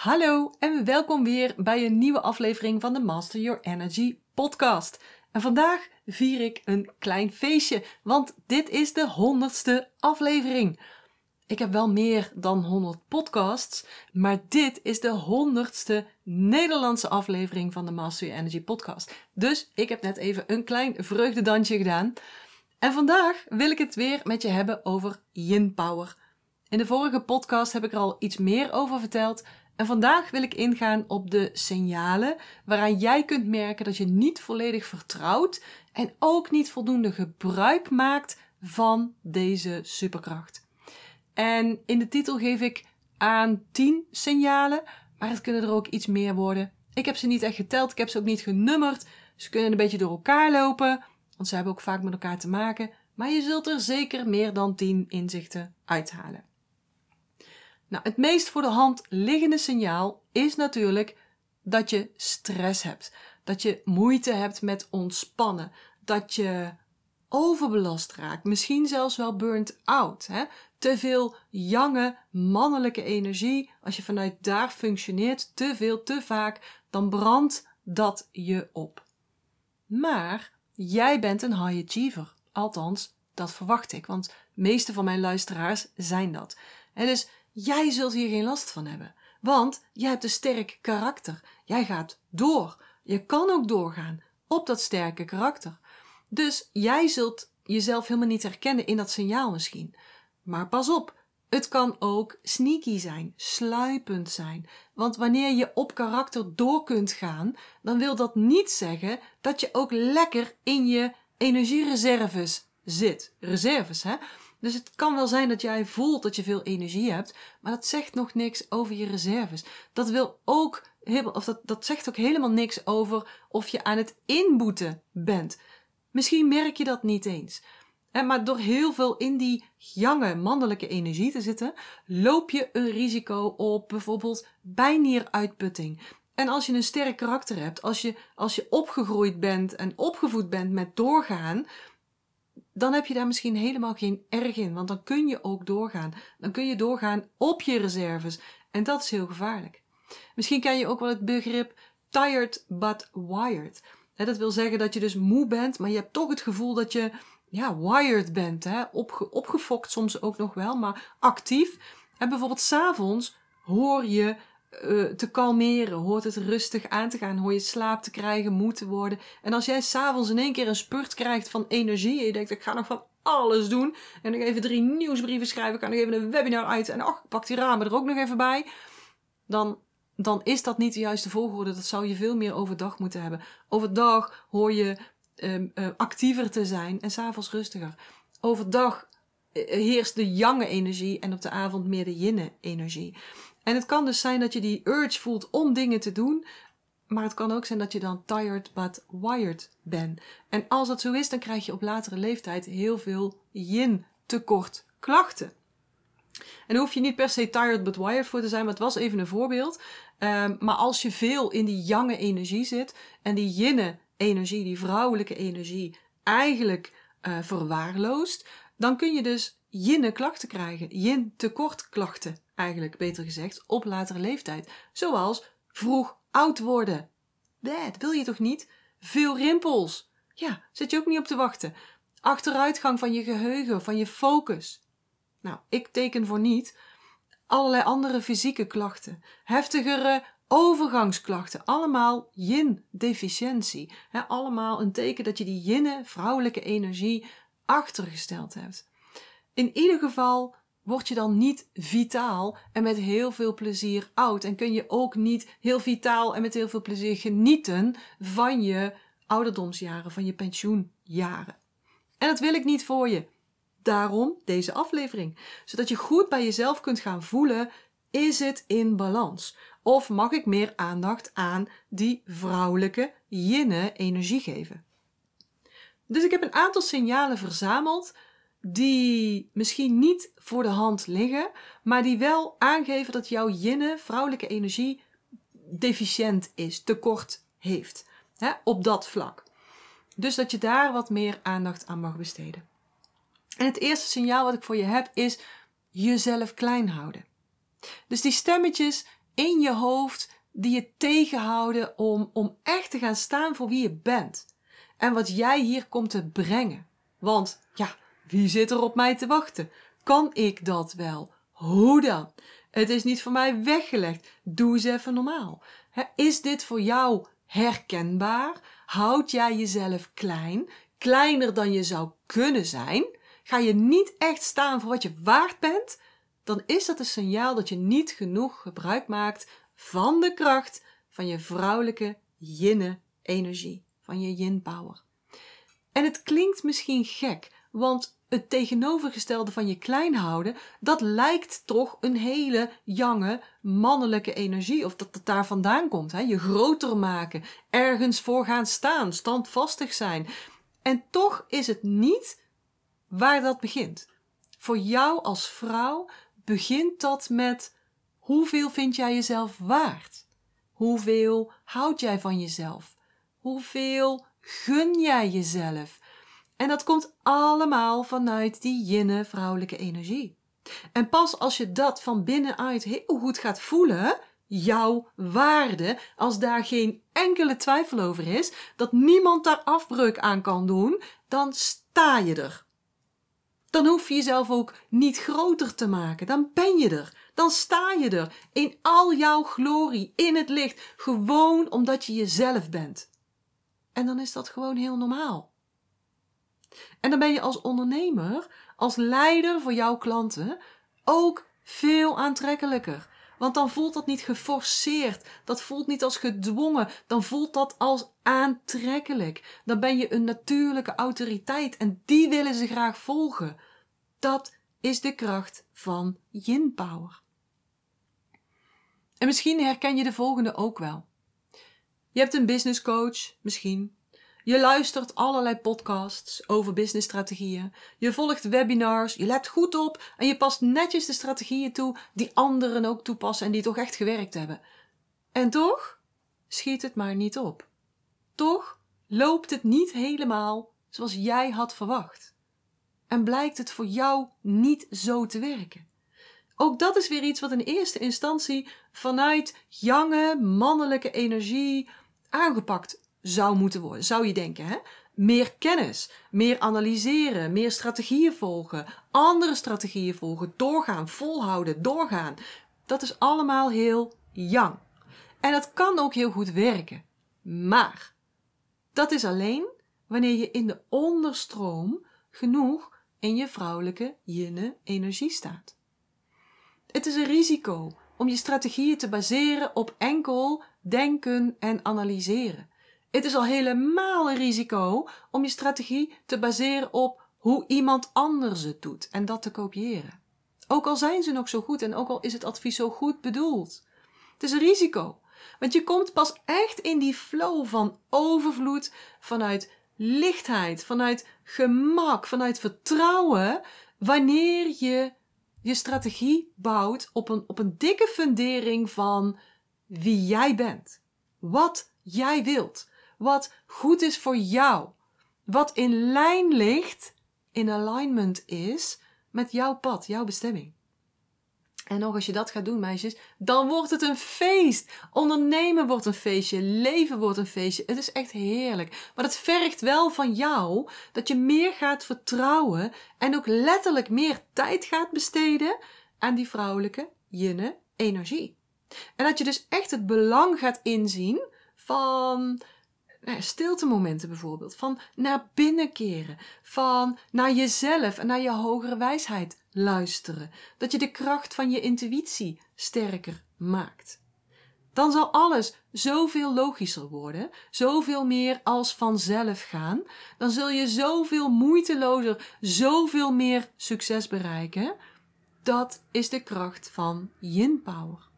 Hallo en welkom weer bij een nieuwe aflevering van de Master Your Energy podcast. En vandaag vier ik een klein feestje, want dit is de honderdste aflevering. Ik heb wel meer dan 100 podcasts, maar dit is de honderdste Nederlandse aflevering van de Master Your Energy podcast. Dus ik heb net even een klein vreugdedansje gedaan. En vandaag wil ik het weer met je hebben over yin power. In de vorige podcast heb ik er al iets meer over verteld. En vandaag wil ik ingaan op de signalen waaraan jij kunt merken dat je niet volledig vertrouwt en ook niet voldoende gebruik maakt van deze superkracht. En in de titel geef ik aan 10 signalen, maar het kunnen er ook iets meer worden. Ik heb ze niet echt geteld, ik heb ze ook niet genummerd. Ze kunnen een beetje door elkaar lopen, want ze hebben ook vaak met elkaar te maken. Maar je zult er zeker meer dan 10 inzichten uithalen. Nou, het meest voor de hand liggende signaal is natuurlijk dat je stress hebt. Dat je moeite hebt met ontspannen. Dat je overbelast raakt. Misschien zelfs wel burnt out. Hè? Te veel jonge mannelijke energie. Als je vanuit daar functioneert, te veel, te vaak, dan brandt dat je op. Maar jij bent een high achiever. Althans, dat verwacht ik, want de meeste van mijn luisteraars zijn dat. En dus Jij zult hier geen last van hebben. Want jij hebt een sterk karakter. Jij gaat door. Je kan ook doorgaan op dat sterke karakter. Dus jij zult jezelf helemaal niet herkennen in dat signaal misschien. Maar pas op, het kan ook sneaky zijn, sluipend zijn. Want wanneer je op karakter door kunt gaan, dan wil dat niet zeggen dat je ook lekker in je energiereserves zit. Reserves, hè? Dus het kan wel zijn dat jij voelt dat je veel energie hebt, maar dat zegt nog niks over je reserves. Dat wil ook, of dat, dat zegt ook helemaal niks over of je aan het inboeten bent. Misschien merk je dat niet eens. Maar door heel veel in die jonge mannelijke energie te zitten, loop je een risico op bijvoorbeeld bijnieruitputting. En als je een sterk karakter hebt, als je, als je opgegroeid bent en opgevoed bent met doorgaan, dan heb je daar misschien helemaal geen erg in, want dan kun je ook doorgaan. Dan kun je doorgaan op je reserves en dat is heel gevaarlijk. Misschien ken je ook wel het begrip tired but wired. dat wil zeggen dat je dus moe bent, maar je hebt toch het gevoel dat je ja, wired bent. Hè? Opge opgefokt soms ook nog wel, maar actief. En bijvoorbeeld s'avonds hoor je uh, te kalmeren, hoort het rustig aan te gaan, hoor je slaap te krijgen, moe te worden. En als jij s'avonds in één keer een spurt krijgt van energie en je denkt, ik ga nog van alles doen en nog even drie nieuwsbrieven schrijven, ik ga nog even een webinar uit en ach, pak die ramen er ook nog even bij, dan, dan is dat niet de juiste volgorde. Dat zou je veel meer overdag moeten hebben. Overdag hoor je um, uh, actiever te zijn en s'avonds rustiger. Overdag uh, heerst de jange energie en op de avond meer de yinne energie. En het kan dus zijn dat je die urge voelt om dingen te doen, maar het kan ook zijn dat je dan tired but wired bent. En als dat zo is, dan krijg je op latere leeftijd heel veel yin tekort klachten. En daar hoef je niet per se tired but wired voor te zijn, maar het was even een voorbeeld. Um, maar als je veel in die jonge energie zit en die yinne energie, die vrouwelijke energie, eigenlijk uh, verwaarloost, dan kun je dus yinne klachten krijgen, yin tekort klachten eigenlijk beter gezegd, op latere leeftijd. Zoals vroeg oud worden. Dat wil je toch niet? Veel rimpels. Ja, zit je ook niet op te wachten. Achteruitgang van je geheugen, van je focus. Nou, ik teken voor niet. Allerlei andere fysieke klachten. Heftigere overgangsklachten. Allemaal yin-deficiëntie. allemaal een teken dat je die yinne, vrouwelijke energie, achtergesteld hebt. In ieder geval word je dan niet vitaal en met heel veel plezier oud. En kun je ook niet heel vitaal en met heel veel plezier genieten van je ouderdomsjaren, van je pensioenjaren. En dat wil ik niet voor je. Daarom deze aflevering. Zodat je goed bij jezelf kunt gaan voelen: is het in balans? Of mag ik meer aandacht aan die vrouwelijke yinne energie geven? Dus ik heb een aantal signalen verzameld die misschien niet voor de hand liggen, maar die wel aangeven dat jouw yinne, vrouwelijke energie, deficiënt is, tekort heeft. Hè, op dat vlak. Dus dat je daar wat meer aandacht aan mag besteden. En het eerste signaal wat ik voor je heb is jezelf klein houden. Dus die stemmetjes in je hoofd die je tegenhouden om, om echt te gaan staan voor wie je bent. En wat jij hier komt te brengen. Want ja, wie zit er op mij te wachten? Kan ik dat wel? Hoe dan? Het is niet voor mij weggelegd. Doe eens even normaal. Is dit voor jou herkenbaar? Houd jij jezelf klein? Kleiner dan je zou kunnen zijn? Ga je niet echt staan voor wat je waard bent? Dan is dat een signaal dat je niet genoeg gebruik maakt van de kracht van je vrouwelijke yinne energie, van je yin power. En het klinkt misschien gek, want het tegenovergestelde van je klein houden, dat lijkt toch een hele jonge mannelijke energie. Of dat het daar vandaan komt. Hè? Je groter maken, ergens voor gaan staan, standvastig zijn. En toch is het niet waar dat begint. Voor jou als vrouw begint dat met hoeveel vind jij jezelf waard? Hoeveel houd jij van jezelf? Hoeveel gun jij jezelf? En dat komt allemaal vanuit die jinne vrouwelijke energie. En pas als je dat van binnenuit heel goed gaat voelen, jouw waarde, als daar geen enkele twijfel over is, dat niemand daar afbreuk aan kan doen, dan sta je er. Dan hoef je jezelf ook niet groter te maken, dan ben je er. Dan sta je er in al jouw glorie, in het licht, gewoon omdat je jezelf bent. En dan is dat gewoon heel normaal. En dan ben je als ondernemer, als leider voor jouw klanten ook veel aantrekkelijker. Want dan voelt dat niet geforceerd, dat voelt niet als gedwongen, dan voelt dat als aantrekkelijk. Dan ben je een natuurlijke autoriteit en die willen ze graag volgen. Dat is de kracht van yin power. En misschien herken je de volgende ook wel. Je hebt een business coach, misschien, je luistert allerlei podcasts over businessstrategieën. Je volgt webinars, je let goed op en je past netjes de strategieën toe die anderen ook toepassen en die toch echt gewerkt hebben. En toch schiet het maar niet op. Toch loopt het niet helemaal zoals jij had verwacht. En blijkt het voor jou niet zo te werken. Ook dat is weer iets wat in eerste instantie vanuit jonge mannelijke energie aangepakt zou moeten worden, zou je denken. Hè? Meer kennis, meer analyseren, meer strategieën volgen, andere strategieën volgen, doorgaan, volhouden, doorgaan. Dat is allemaal heel jong. En dat kan ook heel goed werken. Maar dat is alleen wanneer je in de onderstroom genoeg in je vrouwelijke jinne energie staat. Het is een risico om je strategieën te baseren op enkel denken en analyseren. Het is al helemaal een risico om je strategie te baseren op hoe iemand anders het doet en dat te kopiëren. Ook al zijn ze nog zo goed en ook al is het advies zo goed bedoeld. Het is een risico, want je komt pas echt in die flow van overvloed, vanuit lichtheid, vanuit gemak, vanuit vertrouwen, wanneer je je strategie bouwt op een, op een dikke fundering van wie jij bent, wat jij wilt, wat goed is voor jou. Wat in lijn ligt, in alignment is met jouw pad, jouw bestemming. En nog als je dat gaat doen, meisjes, dan wordt het een feest. Ondernemen wordt een feestje, leven wordt een feestje. Het is echt heerlijk. Maar het vergt wel van jou dat je meer gaat vertrouwen en ook letterlijk meer tijd gaat besteden aan die vrouwelijke jinne energie. En dat je dus echt het belang gaat inzien van nou, stiltemomenten bijvoorbeeld. Van naar binnen keren. Van naar jezelf en naar je hogere wijsheid luisteren. Dat je de kracht van je intuïtie sterker maakt. Dan zal alles zoveel logischer worden, zoveel meer als vanzelf gaan. Dan zul je zoveel moeitelozer, zoveel meer succes bereiken. Dat is de kracht van yin power.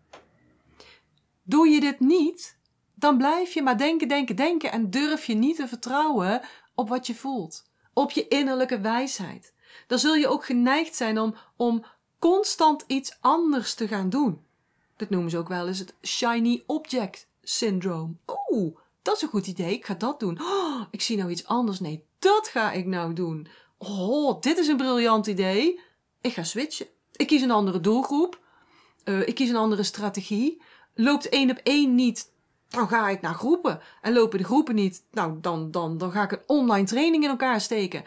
Doe je dit niet, dan blijf je maar denken, denken, denken en durf je niet te vertrouwen op wat je voelt, op je innerlijke wijsheid. Dan zul je ook geneigd zijn om, om constant iets anders te gaan doen. Dat noemen ze ook wel eens het shiny object syndroom. Oeh, dat is een goed idee, ik ga dat doen. Oh, ik zie nou iets anders. Nee, dat ga ik nou doen. Oh, dit is een briljant idee. Ik ga switchen. Ik kies een andere doelgroep. Uh, ik kies een andere strategie. Loopt één op één niet, dan ga ik naar groepen. En lopen de groepen niet, nou, dan, dan, dan ga ik een online training in elkaar steken.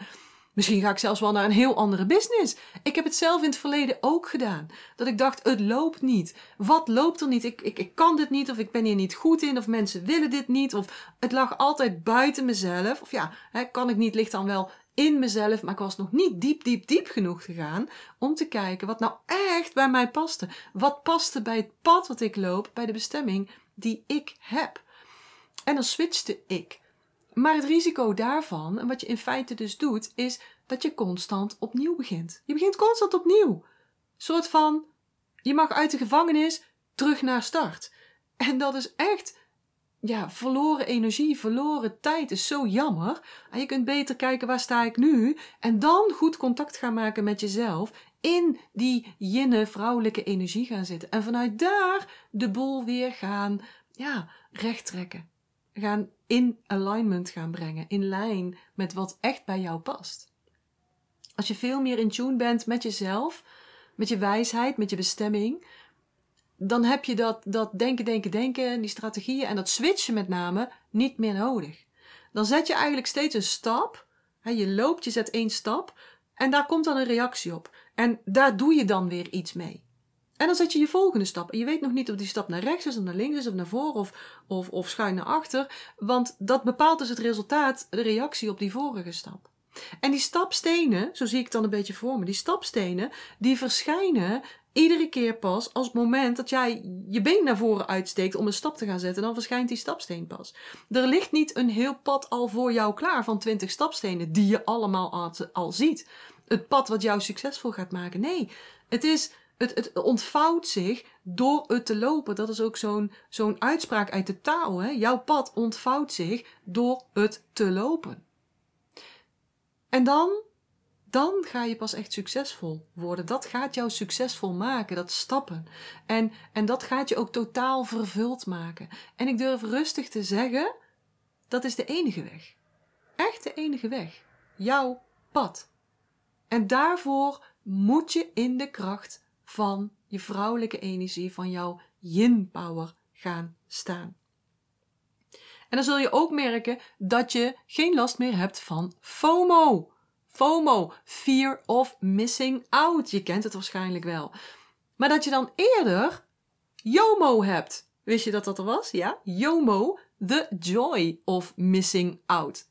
Misschien ga ik zelfs wel naar een heel andere business. Ik heb het zelf in het verleden ook gedaan. Dat ik dacht, het loopt niet. Wat loopt er niet? Ik, ik, ik kan dit niet, of ik ben hier niet goed in, of mensen willen dit niet, of het lag altijd buiten mezelf. Of ja, hè, kan ik niet, ligt dan wel in mezelf, maar ik was nog niet diep, diep, diep genoeg gegaan om te kijken wat nou echt bij mij paste. Wat paste bij het pad wat ik loop, bij de bestemming die ik heb. En dan switchte ik. Maar het risico daarvan, en wat je in feite dus doet, is dat je constant opnieuw begint. Je begint constant opnieuw. Een soort van, je mag uit de gevangenis terug naar start. En dat is echt, ja, verloren energie, verloren tijd is zo jammer. En je kunt beter kijken waar sta ik nu en dan goed contact gaan maken met jezelf. In die jinne vrouwelijke energie gaan zitten. En vanuit daar de boel weer gaan, ja, recht trekken gaan in alignment gaan brengen, in lijn met wat echt bij jou past. Als je veel meer in tune bent met jezelf, met je wijsheid, met je bestemming, dan heb je dat, dat denken, denken, denken, die strategieën en dat switchen met name niet meer nodig. Dan zet je eigenlijk steeds een stap. Je loopt, je zet één stap en daar komt dan een reactie op. En daar doe je dan weer iets mee. En dan zet je je volgende stap. En je weet nog niet of die stap naar rechts is, of naar links is, of naar voren, of, of, of schuin naar achter. Want dat bepaalt dus het resultaat, de reactie op die vorige stap. En die stapstenen, zo zie ik het dan een beetje voor me, die stapstenen, die verschijnen iedere keer pas als het moment dat jij je been naar voren uitsteekt om een stap te gaan zetten, dan verschijnt die stapsteen pas. Er ligt niet een heel pad al voor jou klaar van 20 stapstenen die je allemaal al, al ziet. Het pad wat jou succesvol gaat maken. Nee, het is het, het ontvouwt zich door het te lopen. Dat is ook zo'n zo'n uitspraak uit de taal. Hè? Jouw pad ontvouwt zich door het te lopen. En dan, dan ga je pas echt succesvol worden. Dat gaat jou succesvol maken, dat stappen. En, en dat gaat je ook totaal vervuld maken. En ik durf rustig te zeggen, dat is de enige weg. Echt de enige weg. Jouw pad. En daarvoor moet je in de kracht van je vrouwelijke energie, van jouw yin power gaan staan. En dan zul je ook merken dat je geen last meer hebt van FOMO. FOMO, fear of missing out. Je kent het waarschijnlijk wel. Maar dat je dan eerder YOMO hebt. Wist je dat dat er was? Ja, YOMO, the joy of missing out.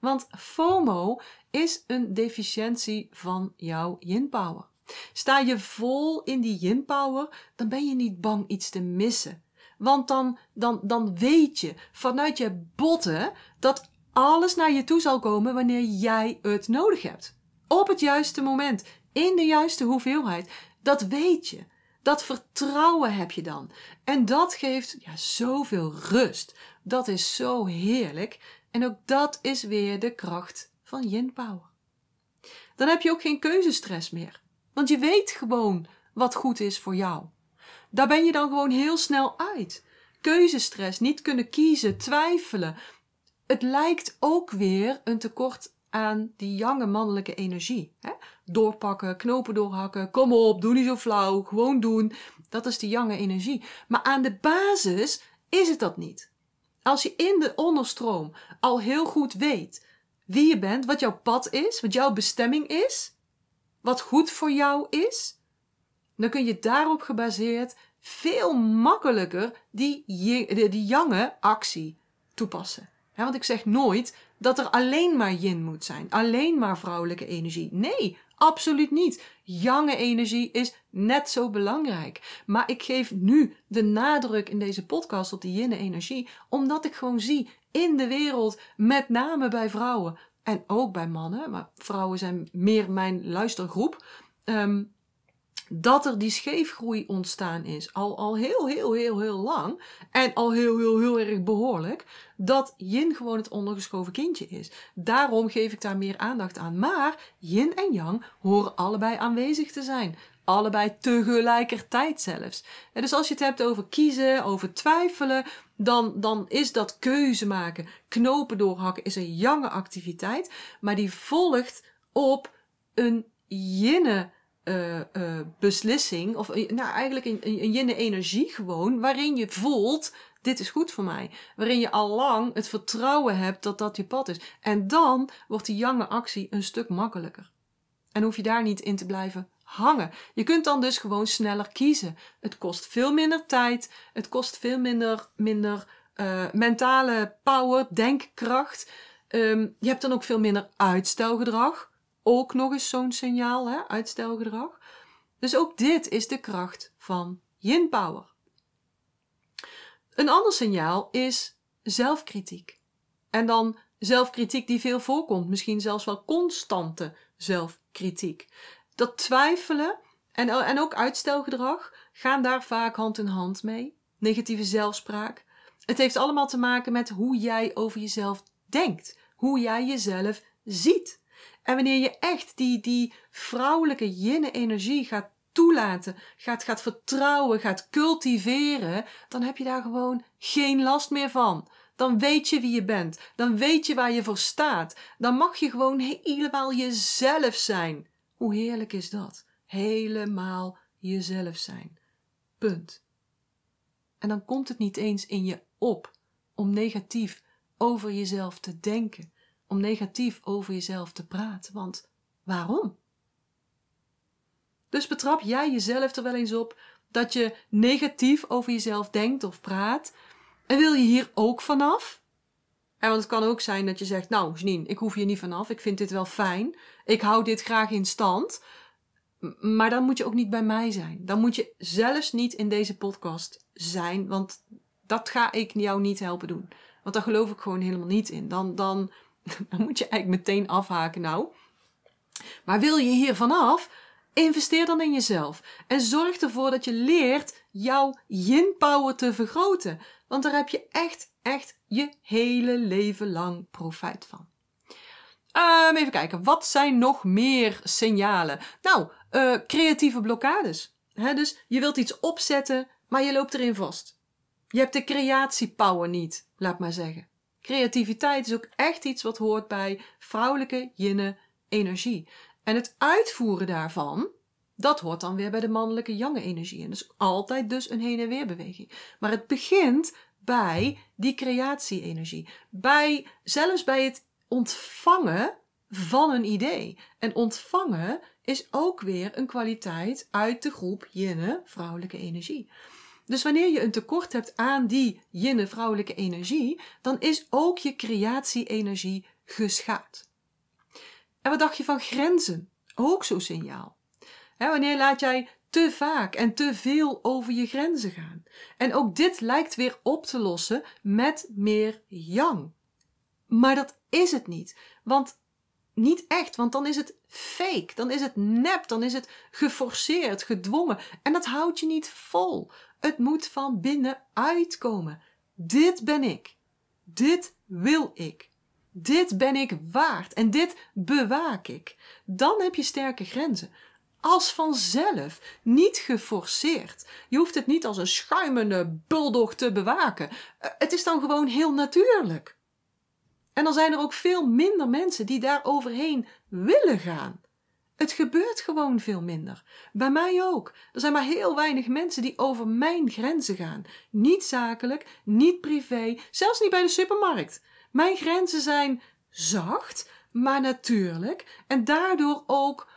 Want FOMO is een deficiëntie van jouw yin power. Sta je vol in die yin power, dan ben je niet bang iets te missen. Want dan, dan, dan weet je vanuit je botten dat alles naar je toe zal komen wanneer jij het nodig hebt. Op het juiste moment, in de juiste hoeveelheid. Dat weet je. Dat vertrouwen heb je dan. En dat geeft ja, zoveel rust. Dat is zo heerlijk. En ook dat is weer de kracht van yin power. Dan heb je ook geen keuzestress meer. Want je weet gewoon wat goed is voor jou. Daar ben je dan gewoon heel snel uit. Keuzestress, niet kunnen kiezen, twijfelen. Het lijkt ook weer een tekort aan die jonge mannelijke energie. Hè? Doorpakken, knopen doorhakken, kom op, doe niet zo flauw, gewoon doen. Dat is die jonge energie. Maar aan de basis is het dat niet. Als je in de onderstroom al heel goed weet wie je bent, wat jouw pad is, wat jouw bestemming is, wat goed voor jou is, dan kun je daarop gebaseerd veel makkelijker die, die jonge actie toepassen. want ik zeg nooit dat er alleen maar yin moet zijn, alleen maar vrouwelijke energie. Nee, absoluut niet. Jonge energie is net zo belangrijk. Maar ik geef nu de nadruk in deze podcast op die yin energie, omdat ik gewoon zie in de wereld, met name bij vrouwen, en ook bij mannen, maar vrouwen zijn meer mijn luistergroep, ehm, dat er die scheefgroei ontstaan is. Al, al heel, heel, heel, heel lang. En al heel, heel, heel erg behoorlijk. Dat yin gewoon het ondergeschoven kindje is. Daarom geef ik daar meer aandacht aan. Maar yin en yang horen allebei aanwezig te zijn. Allebei tegelijkertijd zelfs. Dus als je het hebt over kiezen, over twijfelen, dan, dan is dat keuze maken, knopen doorhakken, is een jonge activiteit, maar die volgt op een jinne uh, uh, beslissing, of nou eigenlijk een, een yin-energie gewoon, waarin je voelt, dit is goed voor mij. Waarin je al lang het vertrouwen hebt dat dat je pad is. En dan wordt die jange actie een stuk makkelijker. En hoef je daar niet in te blijven hangen. Je kunt dan dus gewoon sneller kiezen. Het kost veel minder tijd. Het kost veel minder, minder uh, mentale power, denkkracht. Um, je hebt dan ook veel minder uitstelgedrag. Ook nog eens zo'n signaal, hè? uitstelgedrag. Dus ook dit is de kracht van yin power. Een ander signaal is zelfkritiek. En dan zelfkritiek die veel voorkomt, misschien zelfs wel constante zelfkritiek. Dat twijfelen en, en ook uitstelgedrag gaan daar vaak hand in hand mee. Negatieve zelfspraak. Het heeft allemaal te maken met hoe jij over jezelf denkt, hoe jij jezelf ziet. En wanneer je echt die, die vrouwelijke jinne energie gaat toelaten, gaat, gaat vertrouwen, gaat cultiveren, dan heb je daar gewoon geen last meer van. Dan weet je wie je bent. Dan weet je waar je voor staat. Dan mag je gewoon helemaal jezelf zijn. Hoe heerlijk is dat? Helemaal jezelf zijn. Punt. En dan komt het niet eens in je op om negatief over jezelf te denken, om negatief over jezelf te praten. Want waarom? Dus betrap jij jezelf er wel eens op dat je negatief over jezelf denkt of praat? En wil je hier ook vanaf? En want het kan ook zijn dat je zegt, nou Janine, ik hoef hier niet vanaf, ik vind dit wel fijn, ik hou dit graag in stand. Maar dan moet je ook niet bij mij zijn. Dan moet je zelfs niet in deze podcast zijn, want dat ga ik jou niet helpen doen. Want daar geloof ik gewoon helemaal niet in. Dan, dan, dan moet je eigenlijk meteen afhaken nou. Maar wil je hier vanaf? Investeer dan in jezelf. En zorg ervoor dat je leert jouw yin power te vergroten. Want daar heb je echt, echt je hele leven lang profijt van. Um, even kijken, wat zijn nog meer signalen? Nou, uh, creatieve blokkades. Dus je wilt iets opzetten, maar je loopt erin vast. Je hebt de creatiepower niet, laat maar zeggen. Creativiteit is ook echt iets wat hoort bij vrouwelijke yinne energie. En het uitvoeren daarvan, dat hoort dan weer bij de mannelijke jange energie. En dus altijd dus een heen en weer beweging. Maar het begint bij die creatie-energie. Bij, zelfs bij het ontvangen van een idee. En ontvangen is ook weer een kwaliteit uit de groep jinne, vrouwelijke energie. Dus wanneer je een tekort hebt aan die jinne, vrouwelijke energie, dan is ook je creatie-energie geschaad. En wat dacht je van grenzen? Ook zo'n signaal. wanneer laat jij te vaak en te veel over je grenzen gaan? En ook dit lijkt weer op te lossen met meer yang. Maar dat is het niet. Want niet echt, want dan is het fake, dan is het nep, dan is het geforceerd, gedwongen. En dat houdt je niet vol. Het moet van binnen uitkomen. Dit ben ik. Dit wil ik. Dit ben ik waard en dit bewaak ik. Dan heb je sterke grenzen. Als vanzelf, niet geforceerd. Je hoeft het niet als een schuimende bulldog te bewaken. Eh, het is dan gewoon heel natuurlijk. En dan zijn er ook veel minder mensen die daar overheen willen gaan. Het gebeurt gewoon veel minder. Bij mij ook. Er zijn maar heel weinig mensen die over mijn grenzen gaan. Niet zakelijk, niet privé, zelfs niet bij de supermarkt. Mijn grenzen zijn zacht, maar natuurlijk en daardoor ook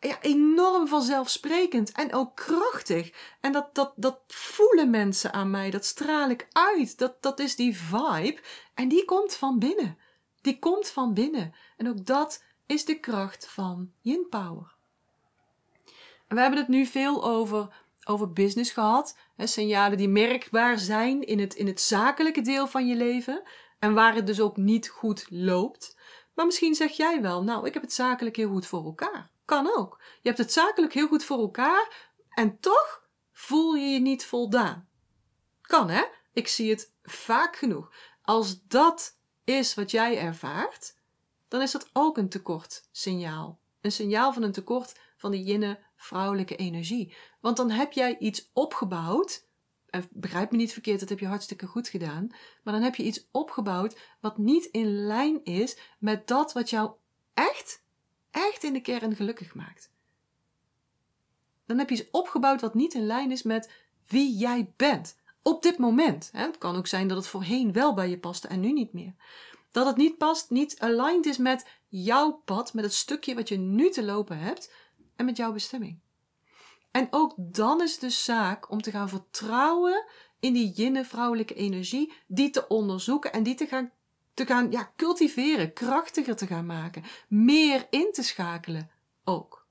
ja, enorm vanzelfsprekend en ook krachtig. En dat, dat, dat voelen mensen aan mij, dat straal ik uit. Dat, dat is die vibe en die komt van binnen. Die komt van binnen. En ook dat is de kracht van yin power. En we hebben het nu veel over, over business gehad. Hè, signalen die merkbaar zijn in het, in het zakelijke deel van je leven. En waar het dus ook niet goed loopt. Maar misschien zeg jij wel, nou, ik heb het zakelijk heel goed voor elkaar. Kan ook. Je hebt het zakelijk heel goed voor elkaar en toch voel je je niet voldaan. Kan hè? Ik zie het vaak genoeg. Als dat is wat jij ervaart, dan is dat ook een tekort signaal. Een signaal van een tekort van de jinne vrouwelijke energie. Want dan heb jij iets opgebouwd. En begrijp me niet verkeerd, dat heb je hartstikke goed gedaan. Maar dan heb je iets opgebouwd wat niet in lijn is met dat wat jou echt, echt in de kern gelukkig maakt. dan heb je iets opgebouwd wat niet in lijn is met wie jij bent. Op dit moment. Het kan ook zijn dat het voorheen wel bij je paste en nu niet meer. Dat het niet past, niet aligned is met jouw pad, met het stukje wat je nu te lopen hebt en met jouw bestemming. En ook dan is het dus zaak om te gaan vertrouwen in die jinne vrouwelijke energie, die te onderzoeken en die te gaan, te gaan ja, cultiveren, krachtiger te gaan maken, meer in te schakelen ook.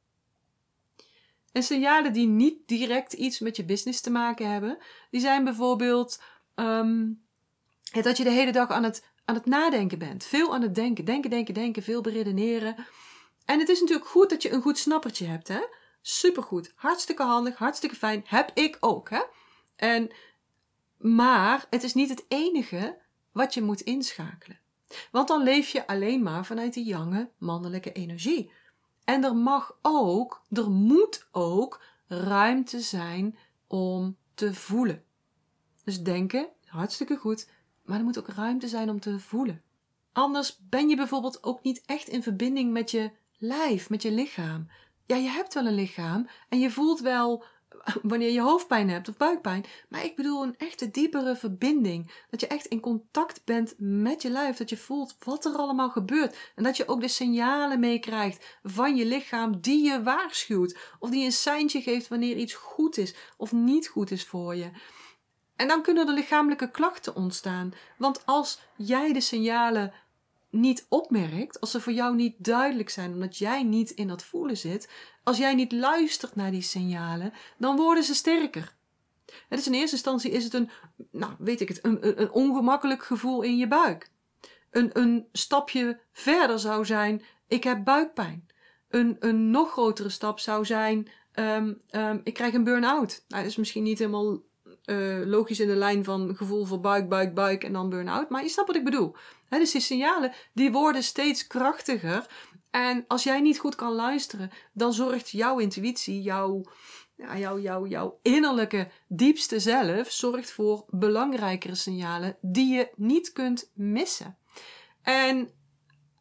En signalen die niet direct iets met je business te maken hebben, die zijn bijvoorbeeld um, dat je de hele dag aan het, aan het nadenken bent. Veel aan het denken. Denken, denken, denken. Veel beredeneren. En het is natuurlijk goed dat je een goed snappertje hebt. Hè? Supergoed. Hartstikke handig. Hartstikke fijn. Heb ik ook. Hè? En, maar het is niet het enige wat je moet inschakelen. Want dan leef je alleen maar vanuit die jonge mannelijke energie. En er mag ook, er moet ook ruimte zijn om te voelen. Dus denken, hartstikke goed, maar er moet ook ruimte zijn om te voelen. Anders ben je bijvoorbeeld ook niet echt in verbinding met je lijf, met je lichaam. Ja, je hebt wel een lichaam en je voelt wel wanneer je hoofdpijn hebt of buikpijn. Maar ik bedoel een echte diepere verbinding. Dat je echt in contact bent met je lijf. Dat je voelt wat er allemaal gebeurt. En dat je ook de signalen meekrijgt van je lichaam die je waarschuwt. Of die een seintje geeft wanneer iets goed is of niet goed is voor je. En dan kunnen er lichamelijke klachten ontstaan. Want als jij de signalen niet opmerkt, als ze voor jou niet duidelijk zijn, omdat jij niet in dat voelen zit, als jij niet luistert naar die signalen, dan worden ze sterker. Het in eerste instantie is het een, nou weet ik het, een, een ongemakkelijk gevoel in je buik. Een, een stapje verder zou zijn, ik heb buikpijn. Een, een nog grotere stap zou zijn, um, um, ik krijg een burn-out. Nou, dat is misschien niet helemaal uh, logisch in de lijn van gevoel voor buik, buik, buik en dan burn-out. Maar je snapt wat ik bedoel. Dus die signalen die worden steeds krachtiger. En als jij niet goed kan luisteren, dan zorgt jouw intuïtie, jouw, ja, jouw, jouw, jouw innerlijke diepste zelf, zorgt voor belangrijkere signalen die je niet kunt missen. En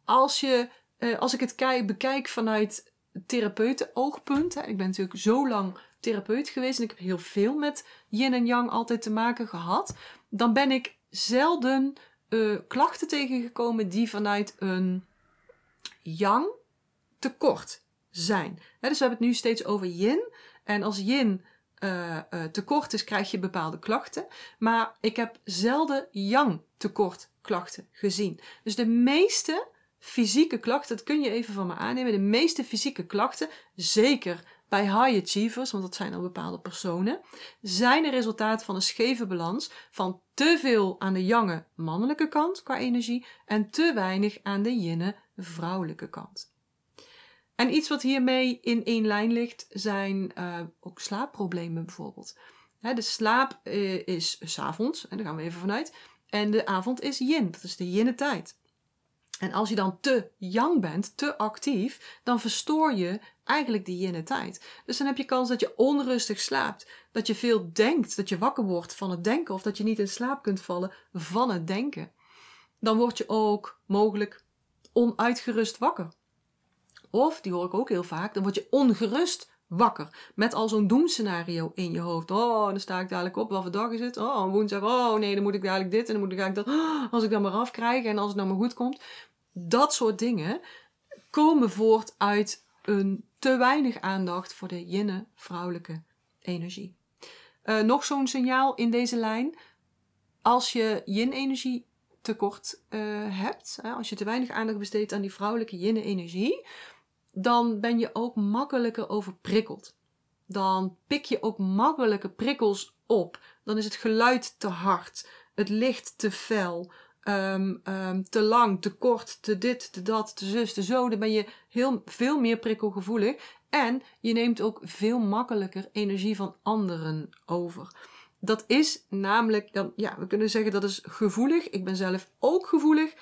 als, je, uh, als ik het kijk, bekijk vanuit therapeuten-oogpunt, ik ben natuurlijk zo lang therapeut geweest en ik heb heel veel met yin en yang altijd te maken gehad, dan ben ik zelden uh, klachten tegengekomen die vanuit een yang tekort zijn. dus we hebben het nu steeds over yin. En als yin uh, uh, tekort is, krijg je bepaalde klachten. Maar ik heb zelden yang tekort klachten gezien. Dus de meeste fysieke klachten, dat kun je even van me aannemen. De meeste fysieke klachten, zeker bij high achievers, want dat zijn al bepaalde personen, zijn een resultaat van een scheve balans van te veel aan de jange mannelijke kant qua energie en te weinig aan de yinne vrouwelijke kant. En iets wat hiermee in één lijn ligt, zijn uh, ook slaapproblemen bijvoorbeeld. de slaap uh, is s'avonds, en daar gaan we even vanuit. En de avond is yin, dat is de yinne tijd. En als je dan te yang bent, te actief, dan verstoor je eigenlijk die yin tijd. Dus dan heb je kans dat je onrustig slaapt, dat je veel denkt, dat je wakker wordt van het denken of dat je niet in slaap kunt vallen van het denken. Dan word je ook mogelijk onuitgerust wakker. Of, die hoor ik ook heel vaak, dan word je ongerust wakker. Met al zo'n doemscenario in je hoofd. Oh, dan sta ik dadelijk op. Wat voor dag is het? Oh, woensdag. Oh, nee, dan moet ik dadelijk dit en dan moet ik eigenlijk dat. Oh, als ik dan maar afkrijg en als het nou maar goed komt. Dat soort dingen komen voort uit een te weinig aandacht voor de jinne vrouwelijke energie. Uh, nog zo'n signaal in deze lijn. Als je yin-energie tekort uh, hebt, hè, als je te weinig aandacht besteedt aan die vrouwelijke yin-energie, dan ben je ook makkelijker overprikkeld. Dan pik je ook makkelijker prikkels op. Dan is het geluid te hard, het licht te fel, um, um, te lang, te kort, te dit, te dat, te zus, te zo. Dan ben je heel, veel meer prikkelgevoelig. En je neemt ook veel makkelijker energie van anderen over. Dat is namelijk, dan, ja, we kunnen zeggen dat is gevoelig. Ik ben zelf ook gevoelig.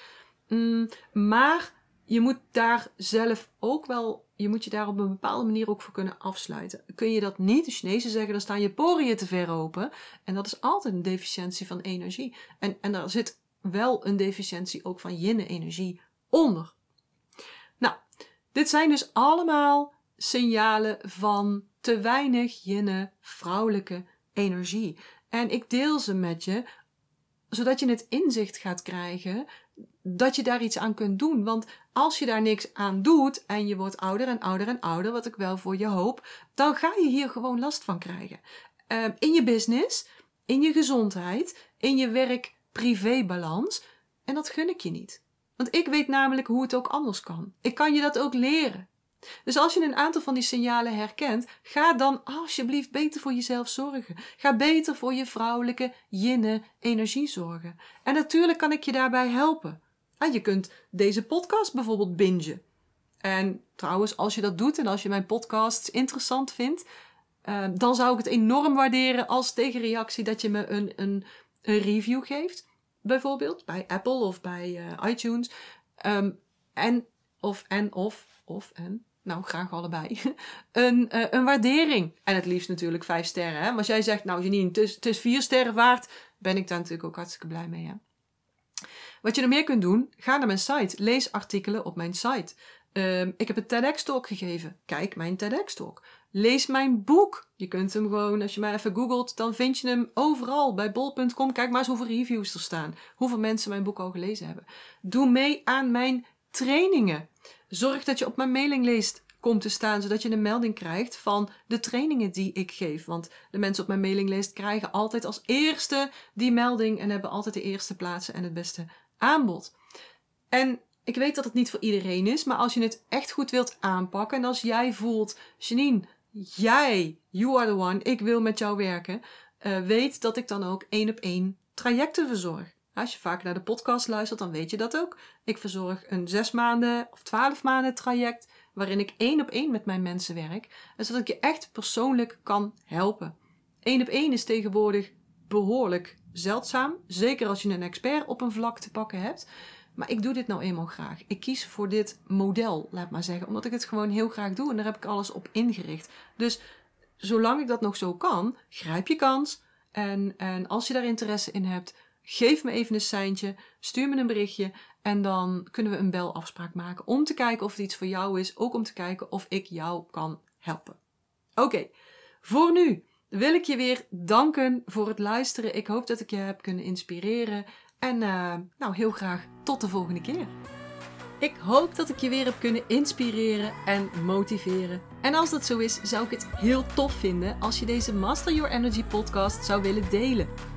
Mm, maar je moet daar zelf ook wel, je moet je daar op een bepaalde manier ook voor kunnen afsluiten. Kun je dat niet, de Chinezen zeggen, dan staan je poriën te ver open. En dat is altijd een deficiëntie van energie. En, en daar zit wel een deficiëntie ook van yin-energie onder. Nou, dit zijn dus allemaal signalen van te weinig jinne, vrouwelijke energie. En ik deel ze met je, zodat je het inzicht gaat krijgen dat je daar iets aan kunt doen. Want als je daar niks aan doet en je wordt ouder en ouder en ouder, wat ik wel voor je hoop, dan ga je hier gewoon last van krijgen. Ehm, in je business, in je gezondheid, in je werk-privé-balans. En dat gun ik je niet. Want ik weet namelijk hoe het ook anders kan. Ik kan je dat ook leren. Dus als je een aantal van die signalen herkent, ga dan alsjeblieft beter voor jezelf zorgen. Ga beter voor je vrouwelijke yinne energie zorgen. En natuurlijk kan ik je daarbij helpen. Ah, je kunt deze podcast bijvoorbeeld bingen. En trouwens, als je dat doet en als je mijn podcast interessant vindt, uh, dan zou ik het enorm waarderen als tegenreactie dat je me een, een, een review geeft. Bijvoorbeeld bij Apple of bij uh, iTunes. Um, en of en of of en nou graag allebei, een, uh, een waardering. En het liefst natuurlijk vijf sterren. Hè? Maar als jij zegt, nou Janine, het is, is vier sterren waard, ben ik daar natuurlijk ook hartstikke blij mee. Hè? Wat je nog meer kunt doen, ga naar mijn site. Lees artikelen op mijn site. Um, ik heb een TEDx-talk gegeven. Kijk mijn TEDx-talk. Lees mijn boek. Je kunt hem gewoon, als je maar even googelt, dan vind je hem overal. Bij bol.com, kijk maar eens hoeveel reviews er staan. Hoeveel mensen mijn boek al gelezen hebben. Doe mee aan mijn trainingen. Zorg dat je op mijn mailinglijst komt te staan, zodat je een melding krijgt van de trainingen die ik geef. Want de mensen op mijn mailinglijst krijgen altijd als eerste die melding en hebben altijd de eerste plaatsen en het beste aanbod. En ik weet dat het niet voor iedereen is, maar als je het echt goed wilt aanpakken en als jij voelt, Janine, jij, you are the one, ik wil met jou werken, uh, weet dat ik dan ook één op één trajecten verzorg. Als je vaak naar de podcast luistert, dan weet je dat ook. Ik verzorg een zes maanden of twaalf maanden traject waarin ik één op één met mijn mensen werk, zodat ik je echt persoonlijk kan helpen. Eén op één is tegenwoordig behoorlijk zeldzaam, zeker als je een expert op een vlak te pakken hebt. Maar ik doe dit nou eenmaal graag. Ik kies voor dit model, laat maar zeggen, omdat ik het gewoon heel graag doe en daar heb ik alles op ingericht. Dus zolang ik dat nog zo kan, grijp je kans. En, en als je daar interesse in hebt, geef me even een seintje, stuur me een berichtje en dan kunnen we een belafspraak maken om te kijken of het iets voor jou is, ook om te kijken of ik jou kan helpen. Oké, voor nu wil ik je weer danken voor het luisteren. Ik hoop dat ik je heb kunnen inspireren en uh, nou heel graag tot de volgende keer. Ik hoop dat ik je weer heb kunnen inspireren en motiveren. En als dat zo is, zou ik het heel tof vinden als je deze Master Your Energy podcast zou willen delen.